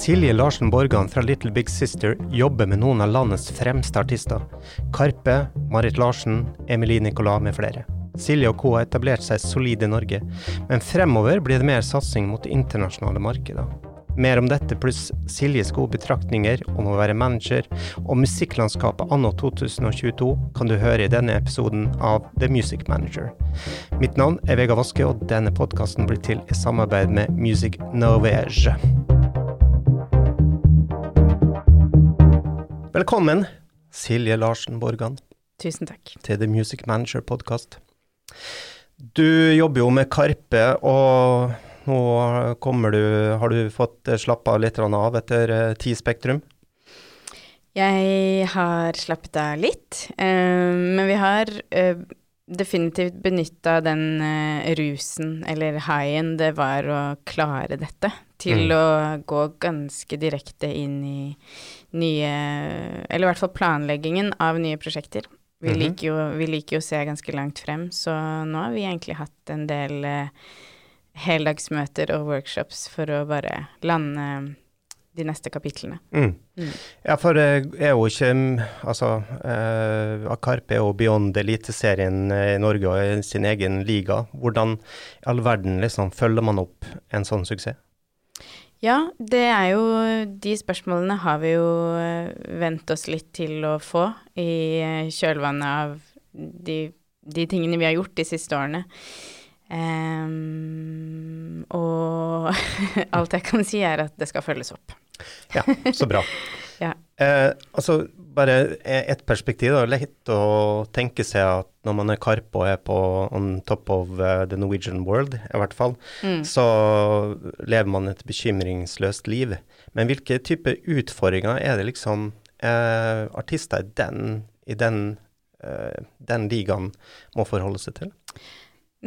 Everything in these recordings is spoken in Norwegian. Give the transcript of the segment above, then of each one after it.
Silje Larsen Borgan fra Little Big Sister jobber med noen av landets fremste artister. Karpe, Marit Larsen, Emilie Nicolas med flere. Silje og co. har etablert seg solid i Norge, men fremover blir det mer satsing mot internasjonale markeder. Mer om dette pluss Siljes gode betraktninger om å være manager og musikklandskapet anno 2022 kan du høre i denne episoden av The Music Manager. Mitt navn er Vegard Vaske, og denne podkasten blir til i samarbeid med Music Norvege. Velkommen, Silje Larsen Borgan, Tusen takk. til The Music Manager Podcast. Du jobber jo med Karpe, og nå du Har du fått slappa litt av etter eh, Ti Spektrum? Jeg har slappet av litt, eh, men vi har eh, definitivt benytta den eh, rusen, eller haien, det var å klare dette, til Mm. å gå ganske direkte inn i nye Eller i hvert fall planleggingen av nye prosjekter. Vi, Mhm. liker jo, vi liker jo å se ganske langt frem, så nå har vi egentlig hatt en del eh, heldagsmøter og workshops for å bare lande de neste kapitlene. Mm. Mm. Ja, for det er jo ikke mm, Altså, eh, Karpe er jo beyond Eliteserien eh, i Norge og sin egen liga. Hvordan i all verden liksom følger man opp en sånn suksess? Ja, det er jo De spørsmålene har vi jo eh, vent oss litt til å få i eh, kjølvannet av de, de tingene vi har gjort de siste årene. Ehm, og alt jeg kan si, er at det skal følges opp. Ja, så bra. Ja. eh, altså, bare et perspektiv. Det er lett å tenke seg at når man er Karpe og er på on top of eh, the Norwegian world, i hvert fall, Mm. så lever man et bekymringsløst liv. Men hvilke typer utfordringer er det liksom eh, artister i den, i den, eh, den ligaen må forholde seg til?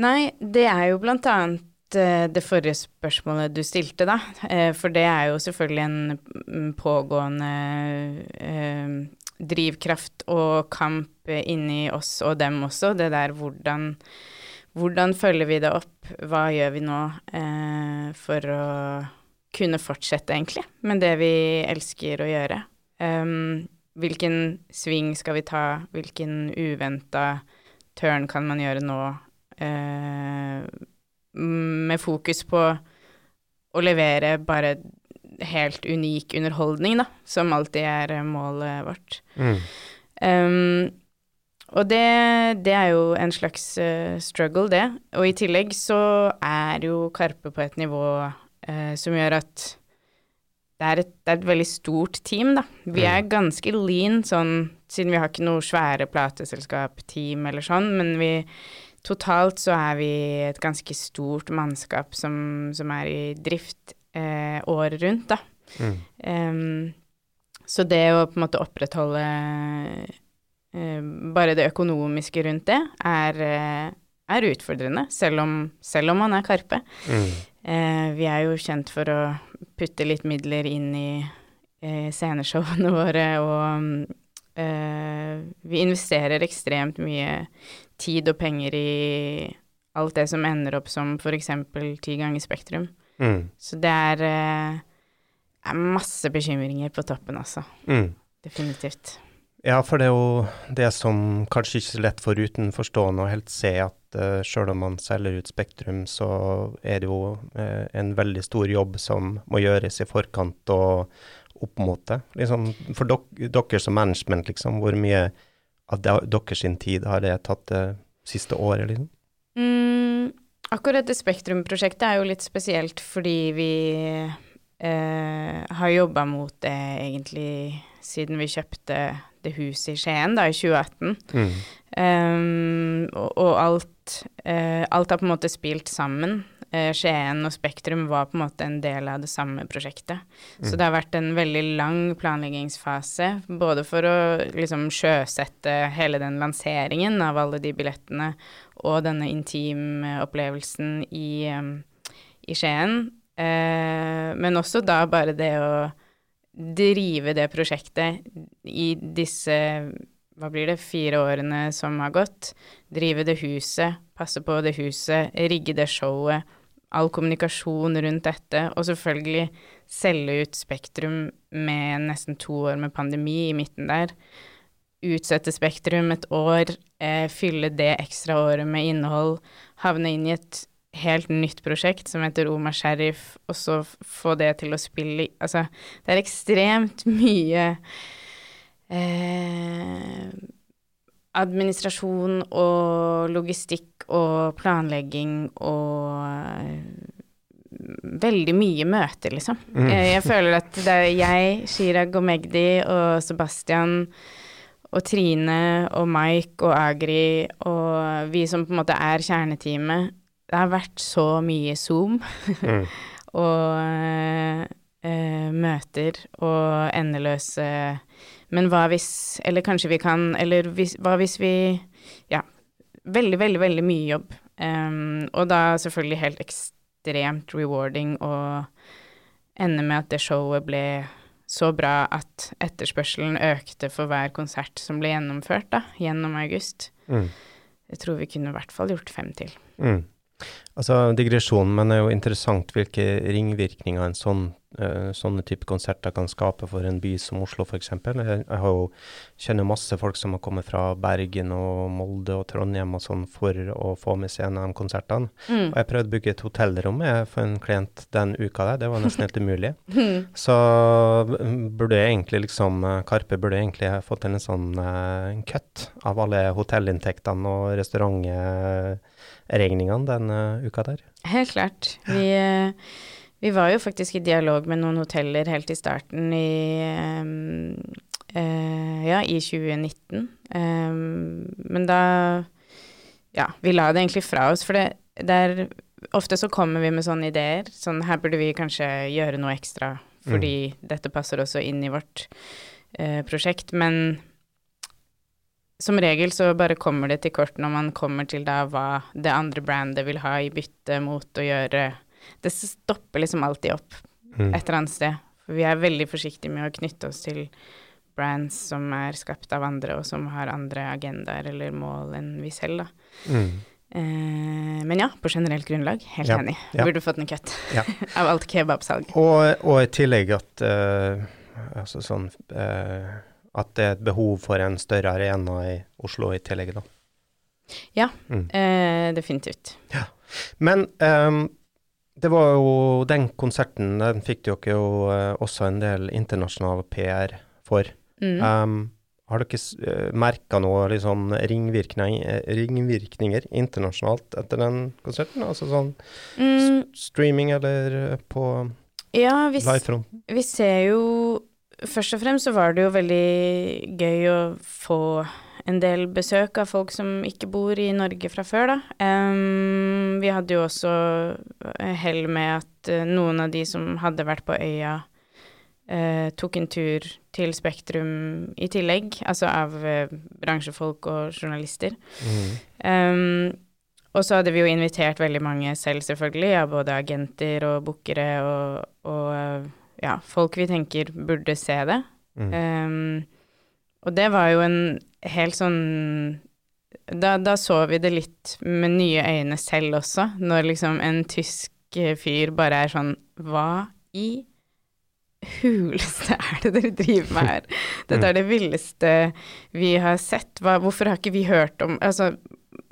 Nei, det er jo blant annet eh, det forrige spørsmålet du stilte, da. Eh, For det er jo selvfølgelig en mm, pågående eh, drivkraft og kamp inni oss og dem også. Det der hvordan, hvordan følger vi det opp? Hva gjør vi nå for å kunne fortsette, egentlig, med det vi elsker å gjøre? Um, hvilken sving skal vi ta? Hvilken uventa turn kan man gjøre nå? Eh, med fokus på å levere bare helt unik underholdning, da, som alltid er eh, målet vårt. Mm. Um, og det, det er jo en slags uh, struggle, det. Og i tillegg så er jo Karpe på et nivå uh, som gjør at det er, et, det er et veldig stort team, da. Vi er ganske lean sånn, siden vi har ikke noe svære plateselskap-team eller sånn, men vi Totalt så er vi et ganske stort mannskap som, som er i drift eh, året rundt, da. Mm. Um, så det å på en måte opprettholde eh, bare det økonomiske rundt det, er, eh, er utfordrende, selv om, selv om man er Karpe. Mm. Eh, vi er jo kjent for å putte litt midler inn i eh, sceneshowene våre, og eh, vi investerer ekstremt mye tid og penger i alt det som ender opp som f.eks. ti ganger Spektrum. Mm. Så det er, eh, er masse bekymringer på toppen, også. Mm. Definitivt. Ja, for det er jo det som kanskje ikke så lett for utenforstående å helt se, at uh, sjøl om man selger ut Spektrum, så er det jo uh, en veldig stor jobb som må gjøres i forkant og opp mot det. Liksom, for dok dere som management, liksom, hvor mye av de, deres tid har det tatt det siste året, liksom? Mm, akkurat det Spektrum-prosjektet er jo litt spesielt fordi vi eh, har jobba mot det egentlig siden vi kjøpte det huset i Skien da, i 2018. Mm. Um, og, og alt, eh, alt har på en måte spilt sammen. Eh, Skien og Spektrum var på en måte en del av det samme prosjektet. Så det har vært en veldig lang planleggingsfase, både for å liksom sjøsette hele den lanseringen av alle de billettene og denne intimopplevelsen i, i Skien, eh, men også da bare det å drive det prosjektet i disse hva blir det, fire årene som har gått. Drive det huset, passe på det huset, rigge det showet. All kommunikasjon rundt dette, og selvfølgelig selge ut Spektrum med nesten to år med pandemi i midten der. Utsette Spektrum et år, eh, fylle det ekstra året med innhold, havne inn i et helt nytt prosjekt som heter Omar Sheriff, og så få det til å spille Altså, det er ekstremt mye eh, administrasjon og logistikk og planlegging og eh, veldig mye møter, liksom. Mm. Jeg, føler at det er jeg, Chirag og Magdi og Sebastian og Trine og Mike og Agri og vi som på en måte er kjerneteamet, det har vært så mye Zoom mm. og uh, møter og endeløse Men hva hvis Eller kanskje vi kan Eller hvis, hva hvis vi Ja. Veldig, veldig, veldig mye jobb. Um, og da selvfølgelig helt ekstremt rewarding å ende med at det showet ble så bra at etterspørselen økte for hver konsert som ble gjennomført da, gjennom august. Mm. Jeg tror vi kunne i hvert fall gjort fem til. Mm. Altså digresjonen, men det er jo interessant hvilke ringvirkninger en sånn, sånne type konserter kan skape for en by som Oslo f.eks. Jeg, jeg jo, kjenner masse folk som har kommet fra Bergen og Molde og Trondheim og sånn for å få med seg en av de konsertene. Mm. Og jeg prøvde å bygge et hotellrom for en klient den uka der, det var nesten helt umulig. Mm. Så burde jeg egentlig liksom Karpe burde egentlig fått en sånn uh, cut av alle hotellinntektene og restaurantregningene den uh, uka der? Helt klart. Vi, eh, vi, var jo faktisk i dialog med noen hoteller helt i starten i uh, Ja, i 2019. Um, men da Ja, vi la det egentlig fra oss, for det, det er Ofte så kommer vi med sånne ideer. Sånn her burde vi kanskje gjøre noe ekstra fordi mm. dette passer også inn i vårt uh, prosjekt. Men som regel så bare kommer det til kort når man kommer til da hva det andre brandet vil ha i bytte mot å gjøre Det stopper liksom alltid opp mm. et eller annet sted. For vi er veldig forsiktige med å knytte oss til brands som er skapt av andre, og som har andre agendaer eller mål enn vi selv, da. Mm. Eh, men ja, på generelt grunnlag, helt ja, enig. Ja. Burde fått en cut ja. av alt kebabsalg. Og, og i tillegg at uh, altså sånn uh, at det er et behov for en større arena i Oslo i tillegg, da. Ja, mm. eh, definitivt. Ja. Men um, det var jo den konserten, den fikk dere jo uh, også en del internasjonal PR for. Mm. Um, har dere eh, merka noe liksom, ringvirkninger, ringvirkninger, internasjonalt etter den konserten? Altså sånn mm. streaming eller på ja, livefronten? Vi ser jo Først og fremst så var det jo veldig gøy å få en del besøk av folk som ikke bor i Norge fra før, da. Um, vi hadde jo også hell med at uh, noen av de som hadde vært på øya, uh, tok en tur til Spektrum i tillegg, altså av uh, bransjefolk og journalister. Mm. Um, og så hadde vi jo invitert veldig mange selv, selvfølgelig, av ja, både agenter og bookere og, og ja, folk vi tenker burde se det. Mm. Um, og det var jo en helt sånn da, da, så vi det litt med nye øyne selv også, når liksom en tysk fyr bare er sånn Hva i huleste er det dere driver med her? Dette er det villeste vi har sett. Hva, hvorfor har ikke vi hørt om Altså,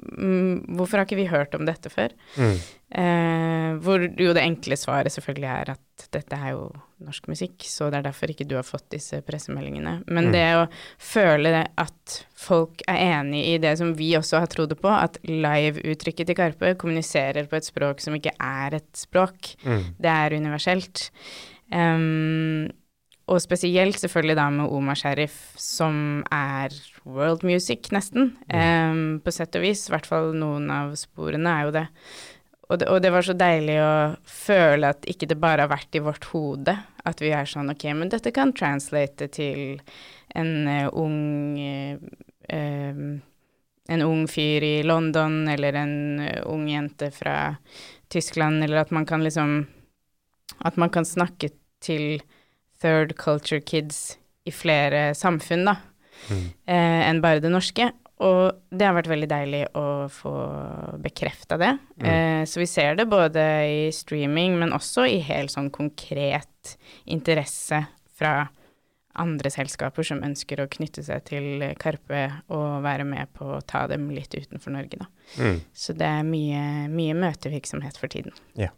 hvorfor har ikke vi hørt om dette før? Mm. Eh, hvor jo det enkle svaret selvfølgelig er at dette er jo norsk musikk, så det er derfor ikke du har fått disse pressemeldingene. Men mm. det å føle at folk er enig i det som vi også har trodd på, at live-uttrykket til Karpe kommuniserer på et språk som ikke er et språk, mm. det er universelt. Um, og spesielt selvfølgelig da med Omar Sharif, som er world music, nesten. Um, på sett og vis. I hvert fall noen av sporene er jo det. Og, det. og det, var så deilig å føle at ikke det bare har vært i vårt hode. At vi er sånn ok, men dette kan translate til en uh, ung uh, En ung fyr i London, eller en uh, ung jente fra Tyskland, eller at man kan liksom At man kan snakke til third culture kids i flere samfunn, da, mm. enn bare det norske. og det har vært veldig deilig å få bekrefta det. Mm. Eh, så vi ser det både i streaming, men også i helt sånn konkret interesse fra andre selskaper som ønsker å knytte seg til Karpe og være med på å ta dem litt utenfor Norge, da. Mm. Så det er mye, mye møtevirksomhet for tiden. Eh,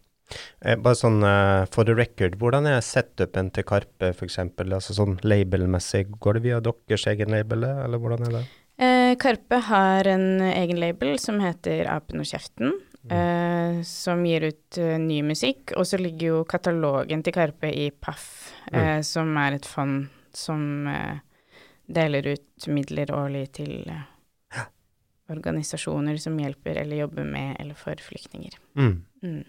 bare sånn uh, for the record, hvordan er setupen til Karpe f.eks.? Altså sånn labelmessig, går det via deres egen label, eller hvordan er det? Eh, Karpe har en egen label som heter Apen og kjeften, Mm. eh, som gir ut uh, ny musikk. Og så ligger jo katalogen til Karpe i Paff, eh, som er et fond som eh, deler ut midler årlig til eh, organisasjoner som hjelper eller jobber med eller for flyktninger. Mm.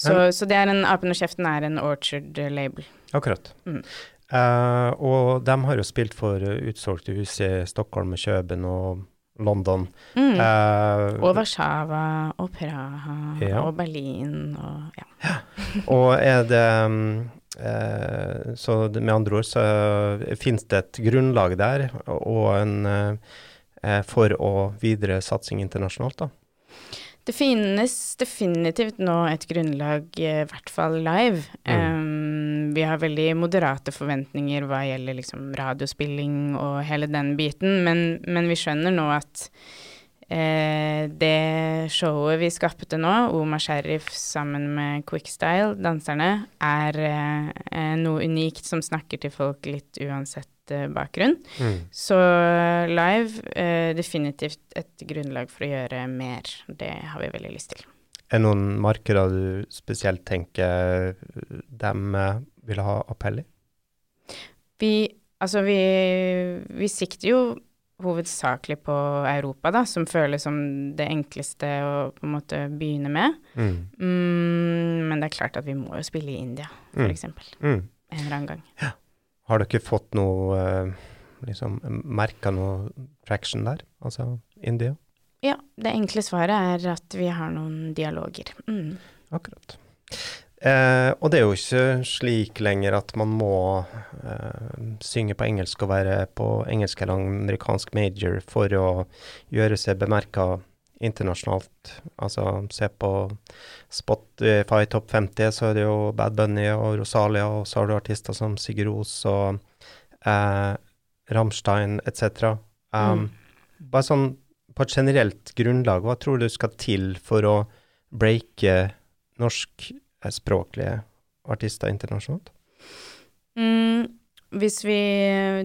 Så, så det er en Apen og kjeften er en Orchard-label. Akkurat. Mm. Uh, og de har jo spilt for utsolgte hus i Stockholm og Kjøben og London. Mm. Uh, og Warszawa og Praha Ja. og Berlin og ja. og er det um, uh, Så med andre ord så finnes det et grunnlag der og en for å videre satsing internasjonalt, da. Det finnes definitivt nå et grunnlag, i hvert fall live. Mm. Um, vi har veldig moderate forventninger hva gjelder liksom radiospilling og hele den biten, men, men vi skjønner nå at det showet vi skapte nå, Oma Sheriff sammen med Quickstyle, danserne, er eh, eh, noe unikt som snakker til folk litt uansett eh, bakgrunn. Så live, eh, definitivt et grunnlag for å gjøre mer. Det har vi veldig lyst til. Er det noen markeder du spesielt tenker dem eh, vil ha appell i? Vi, altså vi, vi sikter jo hovedsakelig på Europa, da, som føles som det enkleste å på en måte begynne med. Mm. Mm, men det er klart at vi må jo spille i India, for Mm. Mm. En eller annen gang. Har dere fått noe eh, liksom merka noe traction der? Altså India? Ja, det enkle svaret er at vi har noen dialoger. Mm. Akkurat. Eh, og det er jo ikke slik lenger at man må eh, synge på engelsk og være på engelsk eller amerikansk major for å gjøre seg bemerka internasjonalt. Altså se på Spotify Topp 50, så er det jo Bad Bunny og Rosalia, og så har du artister som Sigurd Os og eh, Rammstein etc. Um, Bare sånn på et generelt grunnlag, hva tror du skal til for å breake norskspråklige artister internasjonalt? Mm, hvis vi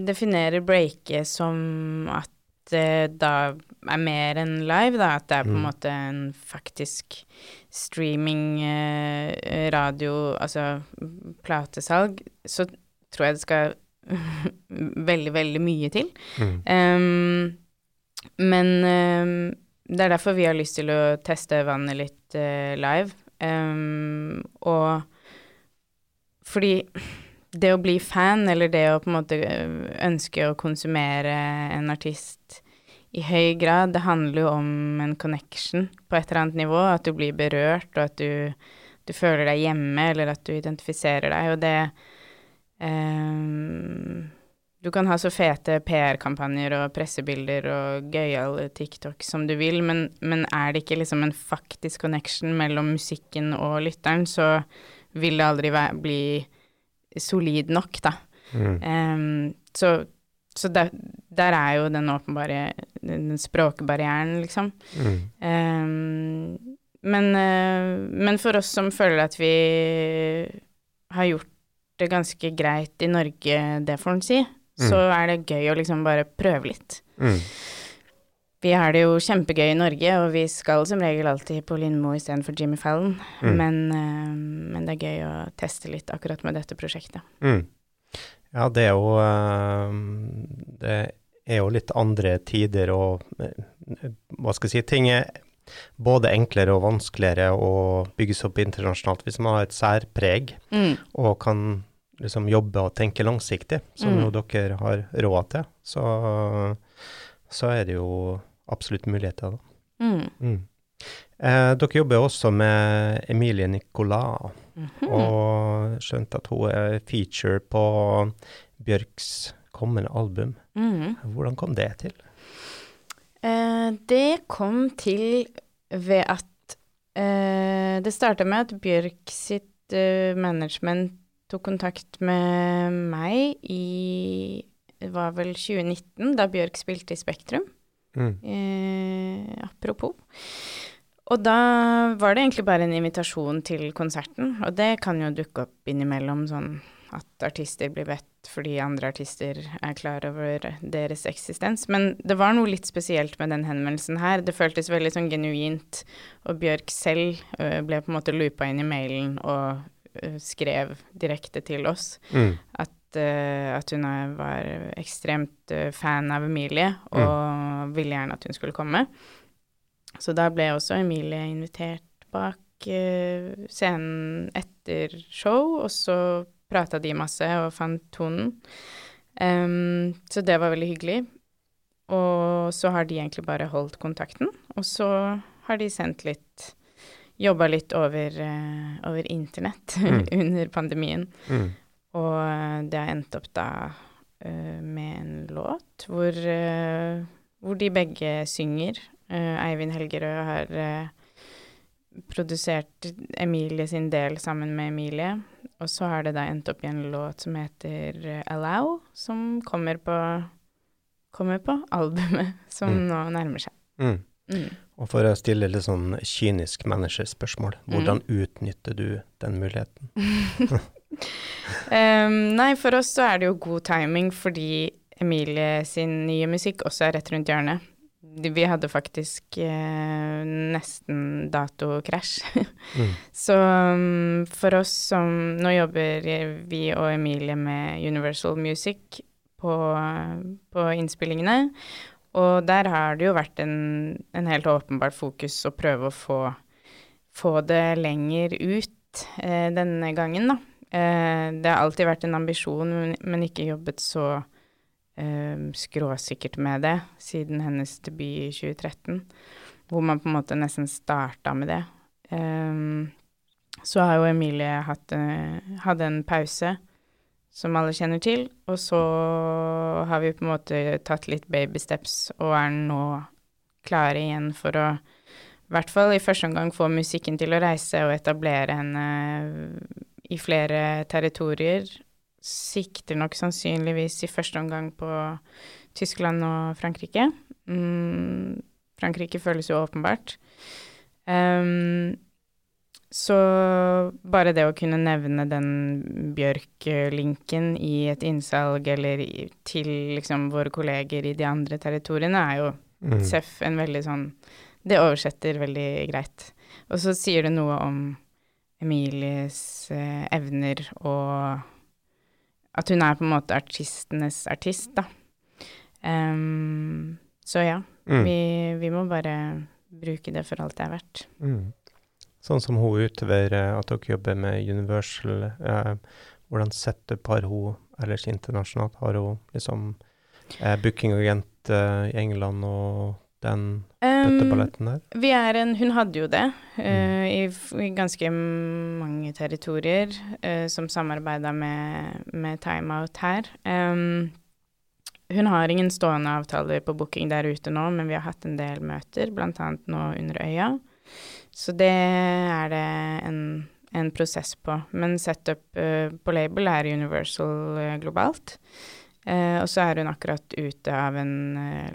definerer breake som at det da er mer enn live, da, at det er på en Mm. måte en faktisk streaming, eh, radio, altså platesalg, så tror jeg det skal veldig, veldig mye til. Mm. Um, men um, det er derfor vi har lyst til å teste vannet litt uh, live. Ehm, og fordi det å bli fan, eller det å på en måte øh, ønske å konsumere en artist i høy grad, det handler jo om en connection på et eller annet nivå. At du blir berørt, og at du, du føler deg hjemme, eller at du identifiserer deg. Og det ehm, Du kan ha så fete PR-kampanjer og pressebilder og gøyale TikTok som du vil, men, men er det ikke liksom en faktisk connection mellom musikken og lytteren, så vil det aldri være, bli solid nok, da. Mm. Um, så så der, der er jo den åpenbare den språkbarrieren, liksom. Mm. Um, men, uh, men for oss som føler at vi har gjort det ganske greit i Norge, det får en si, så er det gøy å liksom bare prøve litt. Mm. Vi har det jo kjempegøy i Norge, og vi skal som regel alltid på Lindmo istedenfor Jimmy Fallon, Mm. men, eh, men det er gøy å teste litt akkurat med dette prosjektet. Mm. Ja, det er jo eh, Det er jo litt andre tider og eh, Hva skal jeg si Ting er både enklere og vanskeligere å bygges opp internasjonalt hvis man har et særpreg Mm. og kan liksom jobbe og tenke langsiktig, som Mm. jo dere har råd til. Så, så er det jo absolutt muligheter, da. Mm. Mm. Eh, dere jobber også med Emilie Nicolas. -hmm. Og skjønte at hun er feature på Bjørks kommende album. Mhm. Hvordan kom det til? Eh, det kom til ved at eh, Det starta med at Bjørk sitt eh, management tok kontakt med meg i Det var vel 2019, da Bjørk spilte i Spektrum. Mm. Eh, apropos. Og da var det egentlig bare en invitasjon til konserten, og det kan jo dukke opp innimellom sånn at artister blir bedt fordi andre artister er klar over deres eksistens. Men det var noe litt spesielt med den henvendelsen her. Det føltes veldig sånn genuint, og Bjørk selv ø, ble på en måte loopa inn i mailen og skrev direkte til oss Mm. at, eh, at hun var ekstremt eh, fan av Emilie, og ville gjerne at hun skulle komme. Så da ble også Emilie invitert bak eh, scenen etter show, og så prata de masse og fant tonen. Um, så det var veldig hyggelig. Og så har de egentlig bare holdt kontakten, og så har de sendt litt Jobba litt over, eh, over internett Mm. under pandemien. Mm. Og det har endt opp da uh, med en låt hvor, uh, hvor de begge synger. Uh, Eivind Helgerød har produsert Emilie sin del sammen med Emilie. Og så har det da endt opp i en låt som heter Allow, som kommer på, kommer på albumet som Mm. nå nærmer seg. Mm. Mm. Og for å stille litt sånn kynisk managerspørsmål, hvordan Mm. utnytter du den muligheten? um, nei, for oss så er det jo god timing fordi Emilie sin nye musikk også er rett rundt hjørnet. Vi hadde faktisk eh, nesten datokrasj. Mm. Så um, for oss som Nå jobber vi og Emilie med Universal Music på, på innspillingene. Og der har det jo vært en, en helt åpenbart fokus å prøve å få, få det lenger ut eh, denne gangen, da. Eh, det har alltid vært en ambisjon, men, ikke jobbet så eh, skråsikkert med det siden hennes debut i 2013, hvor man på en måte nesten starta med det. Eh, så har jo Emilie hatt, eh, hadde en pause, som alle kjenner til, og så har vi på en måte tatt litt baby steps og er nå klare igjen for å i hvert fall i første omgang få musikken til å reise og etablere henne i flere territorier. Sikter nok sannsynligvis i første omgang på Tyskland og Frankrike. Mm, Frankrike føles jo åpenbart. Ehm, så bare det å kunne nevne den Bjørk-linken i et innsalg eller i, til liksom våre kolleger i de andre territoriene, er jo Mm. Seff en veldig sånn Det oversetter veldig greit. Og så sier det noe om Emilies eh, evner og at hun er på en måte artistenes artist, da. Um, så ja, Mm. vi, vi må bare bruke det for alt det er verdt. Mm. Sånn som hun utover eh, at dere jobber med Universal, eh, hvordan setup har hun ellers internasjonalt? Har hun liksom eh, bookingagent eh, i England og den bøtteballetten der? Vi er en Hun hadde jo det eh, i, i ganske mange territorier uh, som samarbeida med, med Time Out her. Um, hun har ingen stående avtaler på booking der ute nå, men vi har hatt en del møter, bl.a. nå under øya. Så det er det en, en prosess på. Men setup uh, på label er Universal uh, globalt. Uh, og så er hun akkurat ute av en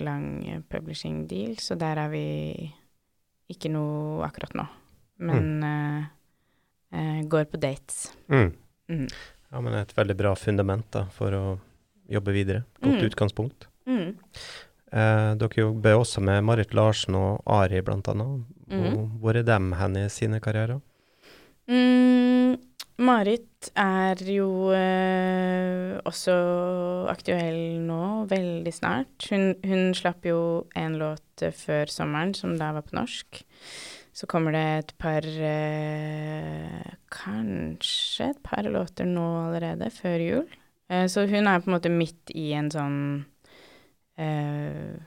lang publishing deal, så der er vi ikke noe akkurat nå. Men eh, går på dates. Mm. Mm. Ja, men et veldig bra fundament da, for å jobbe videre. Godt Mm. utgangspunkt. Mm. Eh, dere jobber også med Marit Larsen og Ari, blant annet. Mhm. Hvor er dem hen i sine karrierer? Mm, Marit er jo eh, også aktuell nå, veldig snart. Hun, hun slapp jo en låt eh, før sommeren, som da var på norsk. Så kommer det et par eh, Kanskje et par låter nå allerede, før jul. Eh, så hun er på en måte midt i en sånn eh,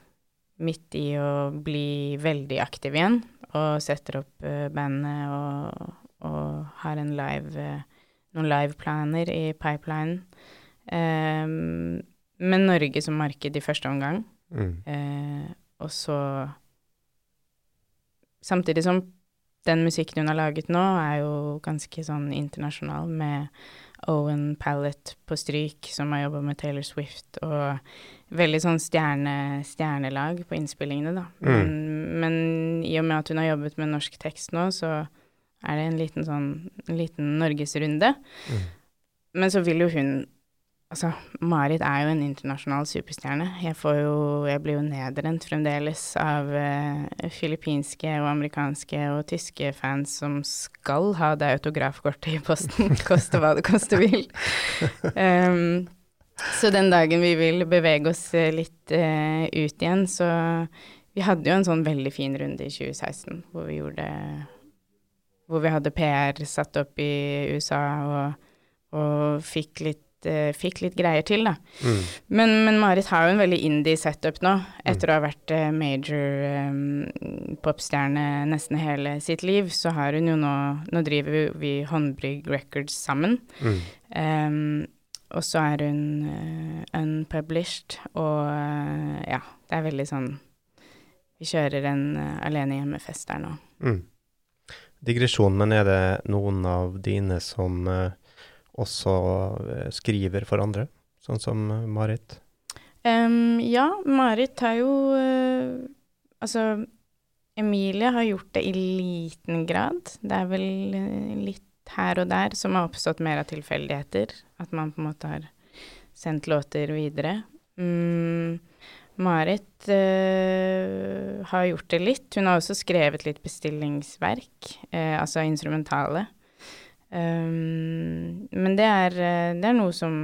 Midt i å bli veldig aktiv igjen, og setter opp eh, bandet og og har en live, eh, noen liveplaner i pipelinen. Um, med Norge som marked i første omgang. Mm. Eh, og så Samtidig som den musikken hun har laget nå, er jo ganske sånn internasjonal, med Owen Pallet på stryk, som har jobba med Taylor Swift, og veldig sånn stjerne, stjernelag på innspillingene, da. Mm. Men, men i og med at hun har jobbet med norsk tekst nå, så er det en liten sånn en liten norgesrunde. Mm. Men så vil jo hun Altså, Marit er jo en internasjonal superstjerne. Jeg jo Jeg blir jo nedrent fremdeles av eh, filippinske og amerikanske og tyske fans som skal ha det autografkortet i posten, koste hva det koste vil. Um, så den dagen vi vil bevege oss eh, litt eh, ut igjen, så Vi hadde jo en sånn veldig fin runde i 2016 hvor vi gjorde Hvor vi hadde PR satt opp i USA og, og fikk litt fikk litt greier til, da. Mm. Men, men Marit har jo en veldig indie setup nå, etter å ha vært eh, major um, popstjerne nesten hele sitt liv. Så har hun jo nå Nå driver vi, vi Håndbrygg Records sammen. Mm. Um, og så er hun uh, unpublished, og uh, ja, det er veldig sånn Vi kjører en uh, alene hjemme-fest der nå. Mm. Digresjon, men er det noen av dine som eh, også eh, skriver for andre, sånn som eh, Marit? Um, ja, Marit har jo uh, Altså, Emilie har gjort det i liten grad. Det er vel litt her og der som har oppstått mer av tilfeldigheter. At man på en måte har sendt låter videre. Um, Marit uh, har gjort det litt. Hun har også skrevet litt bestillingsverk, uh, altså instrumentale. Um, men det er, eh, det er noe som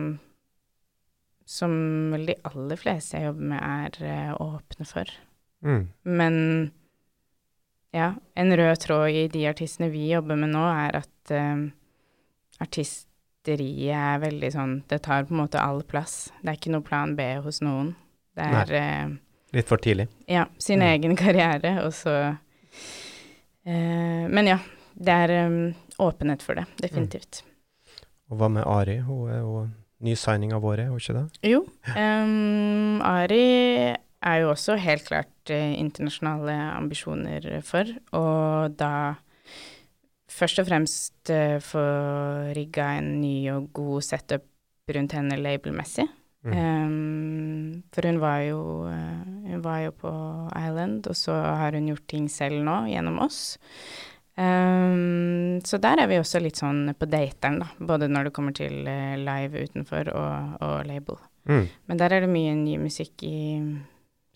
som vel de aller fleste jeg jobber med, er eh, åpne for. Mm. Men ja, en rød tråd i de artistene vi jobber med nå, er at eh, artisteriet er veldig sånn Det tar på en måte all plass. Det er ikke noe plan B hos noen. Det er uh, Litt for tidlig. ja, sin Mm. egen karriere, og så uh, Men ja, det er eh, åpenhet for det, definitivt. Og hva med Ari? Hun er jo nysigning av året, er hun ikke det? Jo, Um, Ari er jo også helt klart eh, internasjonale ambisjoner for, og da først og fremst uh, få rigga en ny og god setup rundt henne labelmessig. Mm. Um, for hun var jo eh, Hun var jo på Island, og så har hun gjort ting selv nå, gjennom oss. Em, så der er vi også litt sånn på dateren, da. Både når det kommer til eh, live utenfor og, og label. Mm. Men der er det mye ny musikk i,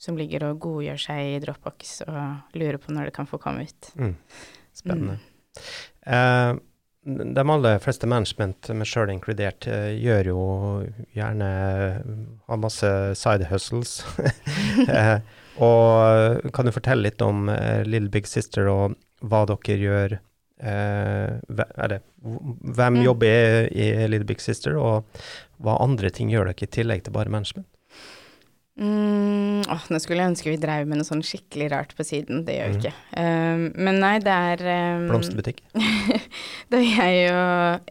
som ligger og godgjør seg i Dropbox og lurer på når det kan få komme ut. Mm. Spennende. Eh, de aller fleste management, meg sjøl inkludert, eh, gjør jo gjerne har masse side hustles. eh, og kan du fortelle litt om eh, Little Big Sister og hva dere gjør? Eh, eller hvem Mm. jobber i Little Big Sister, og hva andre ting gjør dere i tillegg til bare management? Mm, åh, nå skulle jeg ønske vi drev med noe sånn skikkelig rart på siden. Det gjør vi ikke. Um, men nei, det er um, Blomsterbutikk? er jeg jo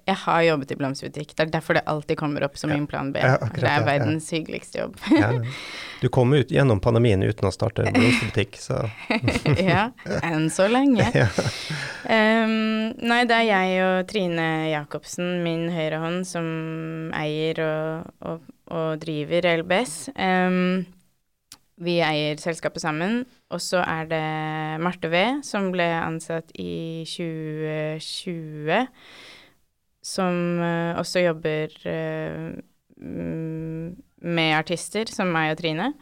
Jeg har jobbet i blomsterbutikk. Det er derfor det alltid kommer opp som Ja. min plan B. Ja, akkurat det er verdens ja. hyggeligste jobb. Du kom ut gjennom pandemien uten å starte blomsterbutikk, så ja, enn så lenge. Um, nei, det er jeg og Trine Jacobsen, min høyre hånd, som eier og, og, og driver LBS. Um, vi eier selskapet sammen. Og så er det Marte V, som ble ansatt i 2020, som eh, også jobber eh, med artister, som meg og Trine.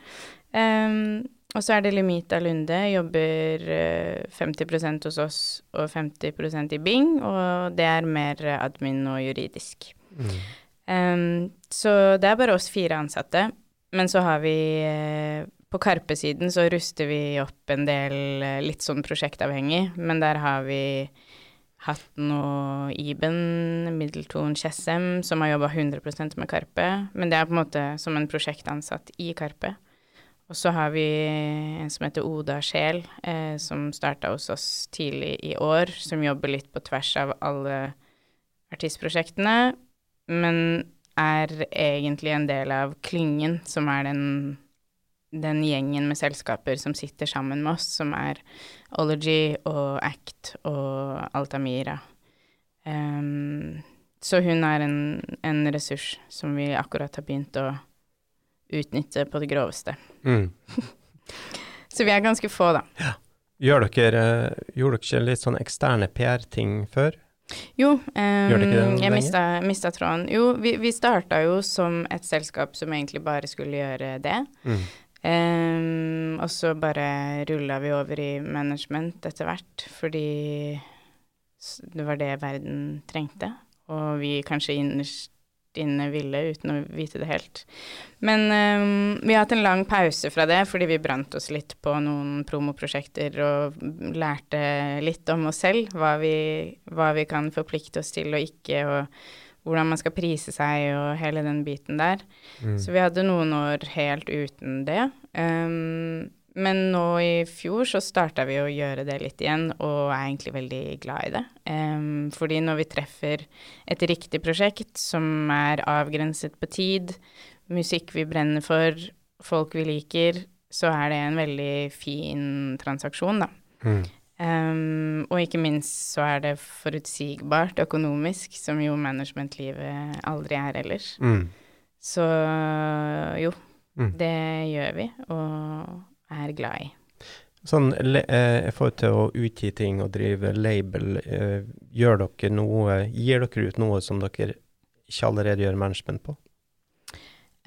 Um, og så er det Limita Lunde, jobber eh, 50% hos oss og 50% i Bing, og det er mer admin og juridisk. Mm. Um, så det er bare oss fire ansatte, men så har vi eh, På Karpe-siden så ruster vi opp en del eh, litt sånn prosjektavhengig, men der har vi hatt noe Iben, Middleton, Tjessem, som har jobba 100 med Karpe, men det er på en måte som en prosjektansatt i Karpe. Og så har vi en som heter Oda Sjel, eh, som starta hos oss tidlig i år, som jobber litt på tvers av alle artistprosjektene, men er egentlig en del av Klyngen, som er den den gjengen med selskaper som sitter sammen med oss, som er Ology og Act og Altamira. Um, så hun er en, en, ressurs som vi akkurat har begynt å utnytte på det groveste. Mm. så vi er ganske få, da. Ja. Gjør dere, gjorde dere litt sånn eksterne PR-ting før? Jo, um, jeg mista, mista, tråden. Jo, vi, vi starta jo som et selskap som egentlig bare skulle gjøre det. Mm. Um, og så bare rulla vi over i management etter hvert, fordi det var det verden trengte. Og vi kanskje innerst inne ville, uten å vite det helt. Men um, vi har hatt en lang pause fra det, fordi vi brant oss litt på noen promoprosjekter og lærte litt om oss selv, hva vi, hva vi kan forplikte oss til og ikke, og hvordan man skal prise seg og hele den biten der. Mm. Så vi hadde noen år helt uten det. Um, men nå i fjor så starta vi å gjøre det litt igjen, og er egentlig veldig glad i det. Um, fordi når vi treffer et riktig prosjekt som er avgrenset på tid, musikk vi brenner for, folk vi liker, så er det en veldig fin transaksjon, da. Mm. Um, og ikke minst så er det forutsigbart økonomisk, som jo managementlivet aldri er ellers. Mm. Så jo, mm. det gjør vi. Og er glad i. Sånn, eh, i forhold til å utgi ting og drive label, eh, gjør dere noe, gir dere ut noe som dere ikke allerede gjør management på?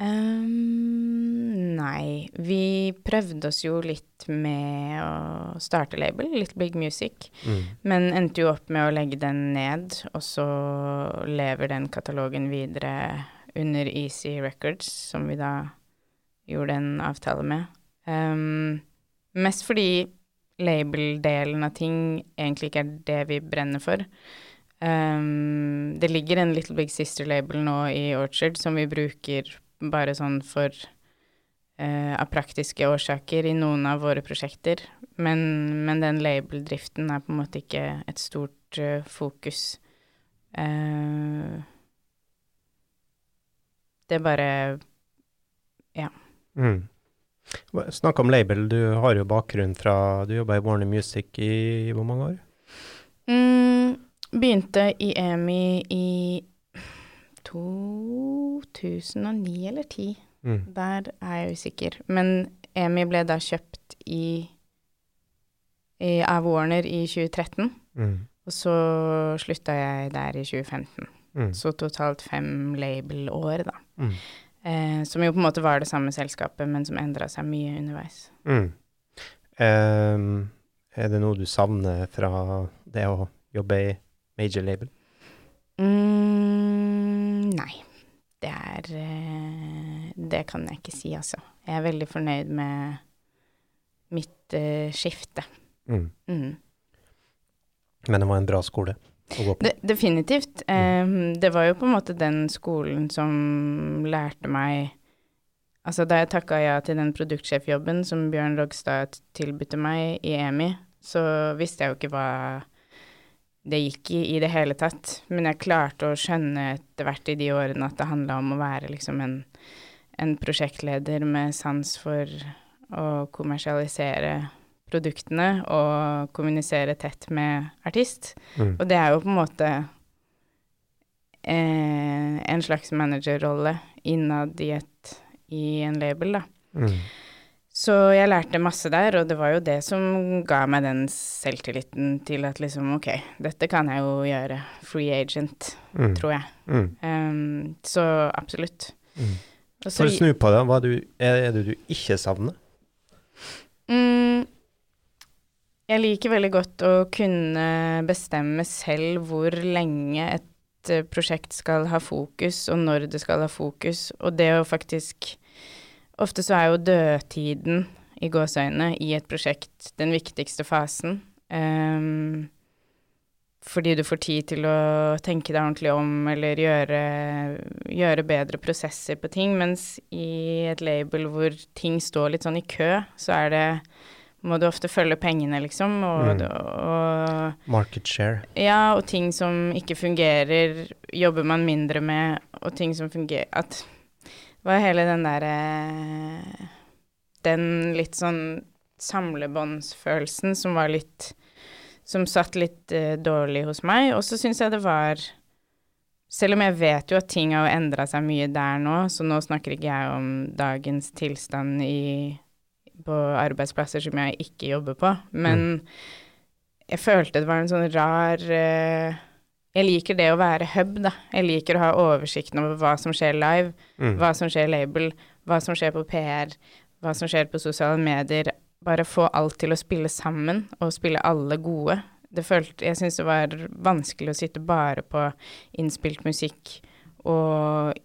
Um, nei, vi prøvde oss jo litt med å starte label, Little Big Music, mm. men endte jo opp med å legge den ned, og så lever den katalogen videre under Easy Records, som vi da gjorde en avtale med. Um, mest fordi label-delen av ting egentlig ikke er det vi brenner for. Um, det ligger en Little Big Sister-label nå i Orchard som vi bruker bare sånn for uh, av praktiske årsaker i noen av våre prosjekter. Men, men den label-driften er på en måte ikke et stort uh, fokus. Uh, det er bare Ja. Mm. Snakk om label. Du har jo bakgrunn fra Du jobba i Warner Music i hvor mange år? Mm, begynte i EMI i 2009 eller 2010. Mm. Der er jeg usikker. Men EMI ble da kjøpt i, i av Warner i 2013. Mm. Og så slutta jeg der i 2015. Mm. Så totalt fem label-år, da. Eh, som jo på en måte var det samme selskapet, men som endra seg mye underveis. Mm. Um, er det noe du savner fra det å jobbe i major label? Mm, nei. Det er eh, Det kan jeg ikke si, altså. Jeg er veldig fornøyd med mitt uh, skifte. Mm. Mm. Men det var en bra skole? De, definitivt. Um, det var jo på en måte den skolen som lærte meg Altså, da jeg takka ja til den produktsjefjobben som Bjørn Rogstad tilbød meg i EMI, så visste jeg jo ikke hva det gikk i i det hele tatt. Men jeg klarte å skjønne etter hvert i de årene at det handla om å være liksom en, en prosjektleder med sans for å kommersialisere produktene og kommunisere tett med artist. Mm. Og det er jo på en måte eh, en slags managerrolle innad i, et, i en label, da. Mm. Så jeg lærte masse der, og det var jo det som ga meg den selvtilliten til at liksom ok, dette kan jeg jo gjøre. Free agent, mm. tror jeg. Um, så absolutt. Mm. For å snu på det, hva er det du ikke savner? Mm, jeg liker veldig godt å kunne bestemme selv hvor lenge et eh, prosjekt skal ha fokus, og når det skal ha fokus. Og det å faktisk Ofte så er jo dødtiden i gåseøynene i et prosjekt den viktigste fasen. Um, fordi du får tid til å tenke deg ordentlig om, eller gjøre, gjøre, bedre prosesser på ting. Mens i et label hvor ting står litt sånn i kø, så er det må du ofte følge pengene, liksom. Og, mm. og, Market share. Ja, og ting som ikke fungerer, jobber man mindre med, og ting som fungerer At det var hele den derre den litt sånn samlebåndsfølelsen som var litt Som satt litt uh, dårlig hos meg. Og så syns jeg det var Selv om jeg vet jo at ting har endra seg mye der nå, så nå snakker ikke jeg om dagens tilstand i, på arbeidsplasser som jeg ikke jobber på, men mm. jeg følte det var en sånn rar uh, jeg liker det å være hub, da. Jeg liker å ha oversikten over hva som skjer live, mm. hva som skjer label, hva som skjer på PR, hva som skjer på sosiale medier. Bare få alt til å spille sammen, og spille alle gode. Det følte, jeg syns det var vanskelig å sitte bare på innspilt musikk og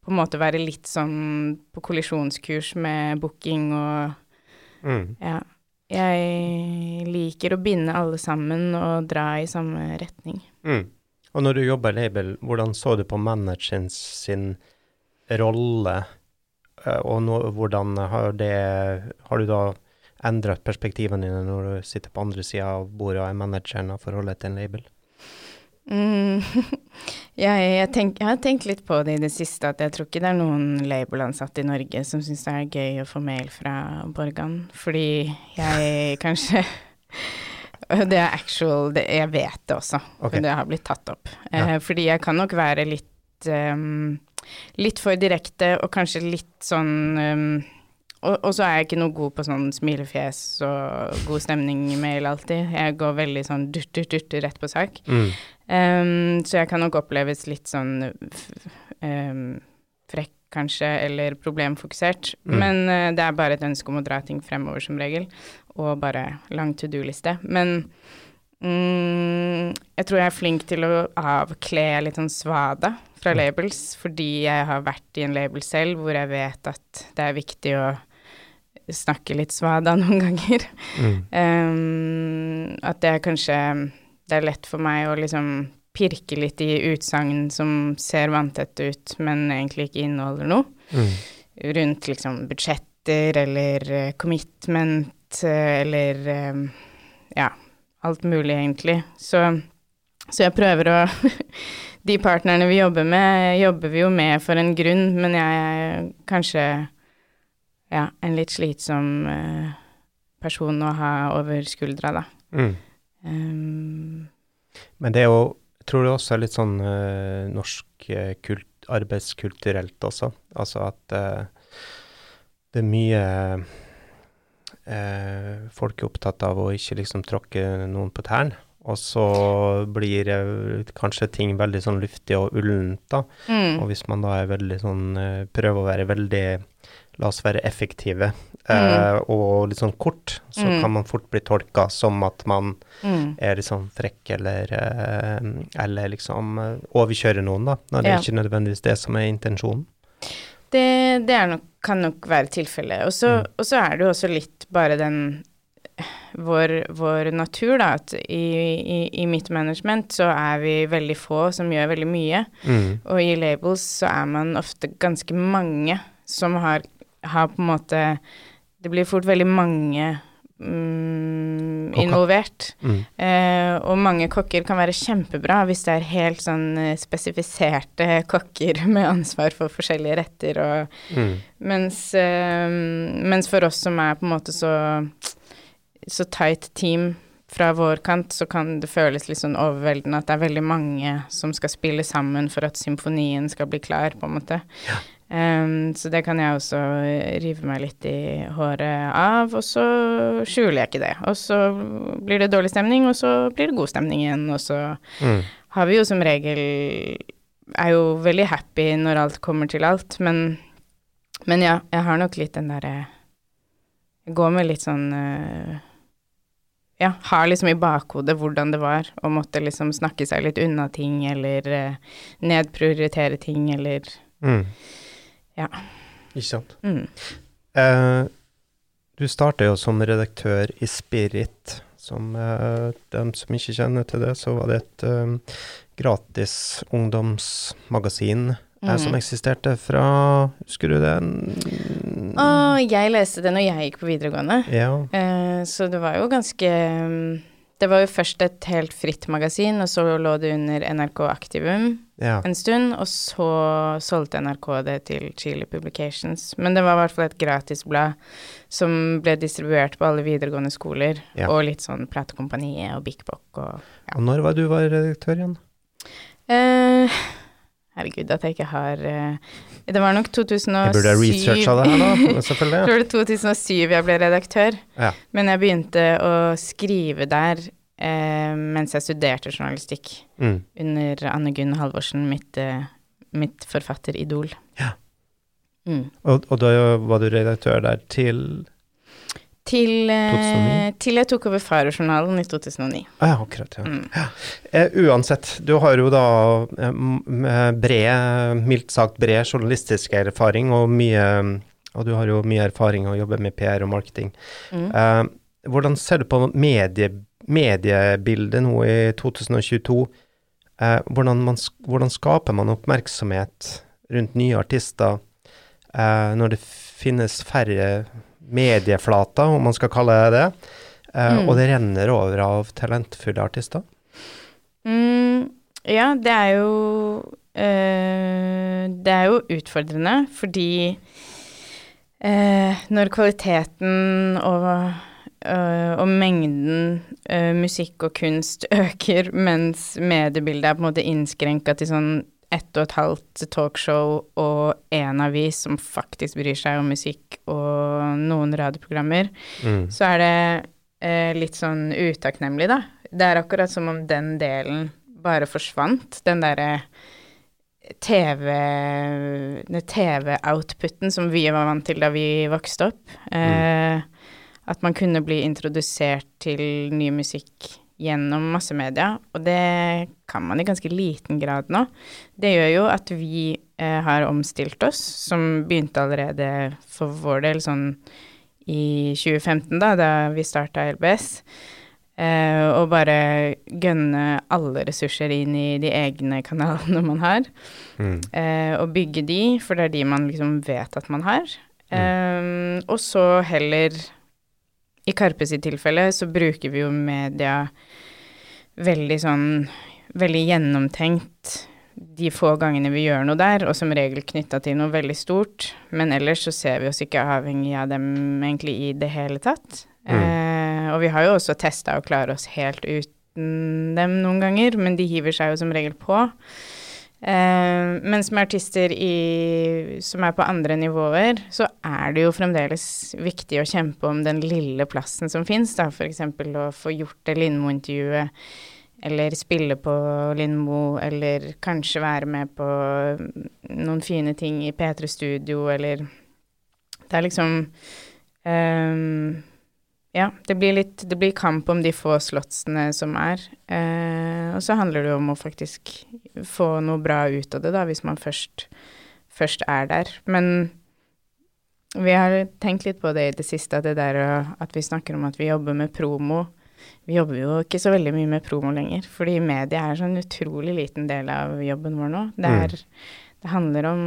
på en måte være litt sånn på kollisjonskurs med booking og mm. Ja. Jeg liker å binde alle sammen og dra i samme retning. Mm. Og når du jobber i label, hvordan så du på manageren sin rolle, eh, og nå, hvordan har det Har du da endret perspektivene dine når du sitter på andre sida av bordet og er manageren av forholdet til en label? Mm, ja, jeg, tenk, jeg, har tenkt litt på det i det siste, at jeg tror ikke det er noen labelansatte i Norge som syns det er gøy å få mail fra Borgan, fordi jeg kanskje Det er actual det, Jeg vet det også, okay. men det har blitt tatt opp. Ja. Eh, fordi jeg kan nok være litt um, Litt for direkte og kanskje litt sånn um, og, og, så er jeg ikke noe god på sånn smilefjes og god stemning-mail alltid. Jeg går veldig sånn durt, durt, durt rett på sak. Mm. Um, så jeg kan nok oppleves litt sånn um, frekk, kanskje, eller problemfokusert. Mm. Men uh, det er bare et ønske om å dra ting fremover, som regel og bare lang to do-liste. Men mm, jeg tror jeg er flink til å avkle litt sånn svada fra labels, fordi jeg har vært i en label selv hvor jeg vet at det er viktig å snakke litt svada noen ganger. Mm. Um, at det er kanskje Det er lett for meg å liksom pirke litt i utsagn som ser vanntette ut, men egentlig ikke inneholder noe. Mm. Rundt liksom budsjetter eller uh, commitment Eh, eller um, ja, alt mulig, egentlig. Så, så jeg prøver å De partnerne vi jobber med, jobber vi jo med for en grunn, men jeg er kanskje ja, en litt slitsom uh, person å ha over skuldra, da. Mm. Um, men det er jo tror du også er litt sånn uh, norsk uh, kult, arbeidskulturelt også. Altså at det er mye eh, folk er opptatt av å ikke liksom tråkke noen på tærne. Og så blir eh, kanskje ting veldig sånn luftig og ullent, da. Mm. Og hvis man da er veldig sånn eh, Prøver å være veldig La oss være effektive mm. uh, og litt sånn kort, så mm. kan man fort bli tolka som at man mm. er litt sånn frekk eller uh, Eller liksom uh, overkjører noen, da. Når det ja. er ikke nødvendigvis det som er intensjonen. Det, det nok, kan nok være tilfellet. Og så mm. er det jo også litt bare den vår, vår natur, da, at i, i, i, mitt management så er vi veldig få som gjør veldig mye. Mm. Og i labels så er man ofte ganske mange som har, har på en måte Det blir fort veldig mange mm, involvert. Mm. Eh, og mange kokker kan være kjempebra hvis det er helt sånn eh, spesifiserte kokker med ansvar for forskjellige retter og mm. mens, eh, mens, for oss som er på en måte så så tight team fra vår kant, så kan det føles litt sånn overveldende at det er veldig mange som skal spille sammen for at symfonien skal bli klar, på en måte. Ja. Um, så det kan jeg også rive meg litt i håret av, og så skjuler jeg ikke det. Og så blir det dårlig stemning, og så blir det god stemning igjen, og så mm. har vi jo som regel Er jo veldig happy når alt kommer til alt, men, men ja, jeg har nok litt den derre Jeg går med litt sånn uh, ja, har liksom i bakhodet hvordan det var å måtte liksom snakke seg litt unna ting, eller uh, nedprioritere ting, eller mm. Ja. Ikke sant. Mm. Eh, du starta jo som redaktør i Spirit. Som eh, dem som ikke kjenner til det, så var det et eh, gratis ungdomsmagasin mm. som eksisterte fra Husker du det? Å, jeg leste det når jeg gikk på videregående. Ja. Eh, så det var jo ganske Det var jo først et helt fritt magasin, og så lå det under NRK Aktivum Ja. en stund, og så solgte NRK det til Chile Publications. Men det var i hvert fall et gratisblad som ble distribuert på alle videregående skoler, Ja. og litt sånn Platekompaniet og Bik Bok og ja. Og når var du var redaktør igjen? Eh, herregud, at jeg ikke har eh, Det var nok 2007 Jeg burde ha researcha det her, da. Jeg Selvfølgelig. tror det var 2007 jeg ble redaktør. Ja. Men jeg begynte å skrive der eh, mens jeg studerte journalistikk. Mm. Under Anne Gunn Halvorsen, mitt, eh, mitt forfatteridol. Ja. Mm. Og, og da var du redaktør der til Til, eh, til jeg tok over Farojournalen i 2009. ah, Ja, akkurat. ja. Mm. Eh, uansett, du har jo da eh, eh, bred, mildt sagt bred journalistisk erfaring, og mye og du har jo mye erfaring å jobbe med PR og marketing. Mm. Eh, hvordan ser du på medie, mediebildet nå i 2022? Eh, hvordan, man, hvordan skaper man oppmerksomhet rundt nye artister eh, når det finnes færre medieflater, om man skal kalle det det, Uh, Mm. og det renner over av talentfulle artister? Mm, ja, det er jo eh, Det er jo utfordrende, fordi eh, når kvaliteten og, eh, og mengden musikk og kunst øker, mens mediebildet er på en måte innskrenka til sånn ett og et halvt talkshow og én avis som faktisk bryr seg om musikk, og noen radioprogrammer, Mm. så er det eh, litt sånn utakknemlig, da. Det er akkurat som om den delen bare forsvant. Den derre TV TV-outputen som vi var vant til da vi vokste opp. Eh, At man kunne bli introdusert til ny musikk gjennom massemedia, og det kan man i ganske liten grad nå. Det gjør jo at vi eh, har omstilt oss, som begynte allerede for vår del sånn i 2015, da, da vi starta LBS. Eh, og bare gønne alle ressurser inn i de egne kanalene man har. Mm. Eh, og bygge de, for det er de man liksom vet at man har. Eh, og så heller I Karpe sitt tilfelle så bruker vi jo media veldig sånn Veldig gjennomtenkt de få gangene vi gjør noe der, og som regel knytta til noe veldig stort. Men ellers så ser vi oss ikke avhengig av dem egentlig i det hele tatt. Mm. Eh, og vi har jo også testa å klare oss helt uten dem noen ganger, men de hiver seg jo som regel på. Eh, mens med artister i, som er på andre nivåer, så er det jo fremdeles viktig å kjempe om den lille plassen som fins, da, f.eks. å få gjort det Lindmo-intervjuet, eller spille på Lindmo, eller kanskje være med på noen fine ting i P3 Studio, eller Det er liksom ehm, ja, det blir litt Det blir kamp om de få slottsene som er. Eh, og så handler det jo om å faktisk få noe bra ut av det, da, hvis man først, først er der. Men vi har tenkt litt på det i det siste, at det der at vi snakker om at vi jobber med promo. Vi jobber jo ikke så veldig mye med promo lenger, fordi media er en sånn utrolig liten del av jobben vår nå. Det, Mm. Det handler om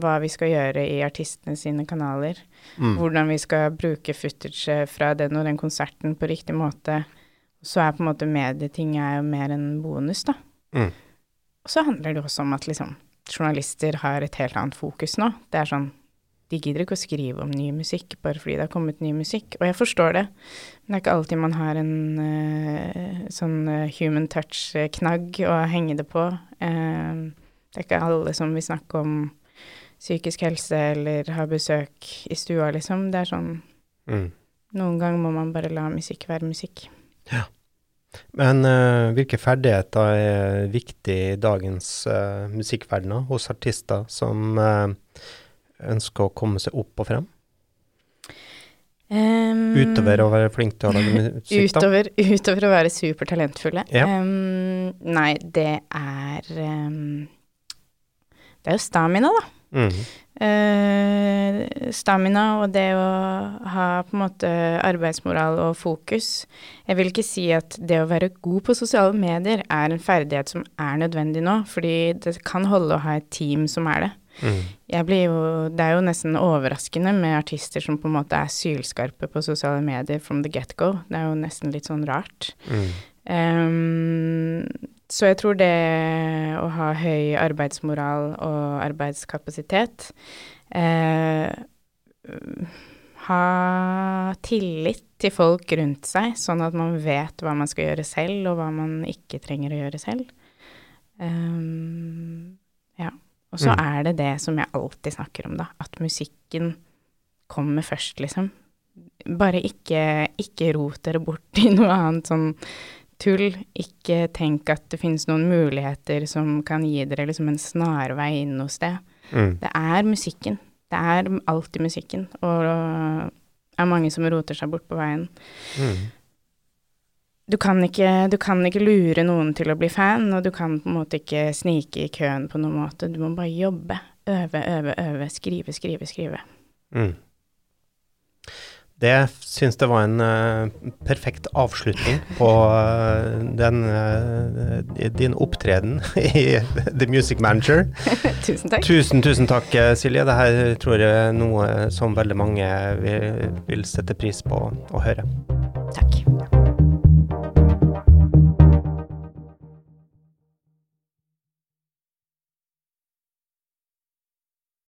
hva vi skal gjøre i artistene sine kanaler Mm. hvordan vi skal bruke footage fra den og den konserten på riktig måte. Så er på en måte medieting er jo mer en bonus, da. Mm. Og så handler det også om at liksom journalister har et helt annet fokus nå. Det er sånn de gidder ikke å skrive om ny musikk bare fordi det har kommet ny musikk. Og jeg forstår det, men det er ikke alltid man har en uh, sånn eh, human touch-knagg å henge det på. Eh, det er ikke alle som vil snakke om psykisk helse eller ha besøk i stua, liksom. Det er sånn Mm. Noen ganger må man bare la musikk være musikk. Ja. Men uh, hvilke ferdigheter er viktig i dagens uh, musikkverden hos artister som uh, ønsker å komme seg opp og frem? Um, Utover å være flink til å lage musikk, da? Utover, utover å være supertalentfulle? Ja. Um, nei, det er um, Det er jo stamina, da. Mm. Uh, stamina og det å ha på en måte arbeidsmoral og fokus. Jeg vil ikke si at det å være god på sosiale medier er en ferdighet som er nødvendig nå, fordi det kan holde å ha et team som er det. Mm. Jo, det er jo nesten overraskende med artister som på en måte er sylskarpe på sosiale medier from the get-go. Det er jo nesten litt sånn rart. Mm. Um, så jeg tror det å ha høy arbeidsmoral og arbeidskapasitet eh, Ha tillit til folk rundt seg, sånn at man vet hva man skal gjøre selv, og hva man ikke trenger å gjøre selv. Um, ja. Og så mm. er det det som jeg alltid snakker om, da. At musikken kommer først, liksom. Bare ikke, ikke rot dere bort i noe annet sånn tull. Ikke tenk at det finnes noen muligheter som kan gi dere liksom en snarvei inn noe sted. Mm. Det er musikken. Det er alltid musikken. Og det er mange som roter seg bort på veien. Mm. Du, kan ikke, du kan ikke lure noen til å bli fan, og du kan på en måte ikke snike i køen på noen måte. Du må bare jobbe. Øve, øve, øve. Skrive, skrive, skrive. Mm. Det syns jeg var en uh, perfekt avslutning på uh, den, uh, din opptreden i The Music Manager. tusen takk. Tusen, tusen takk, Silje. Dette tror jeg er noe som veldig mange vil, vil sette pris på å høre. Takk.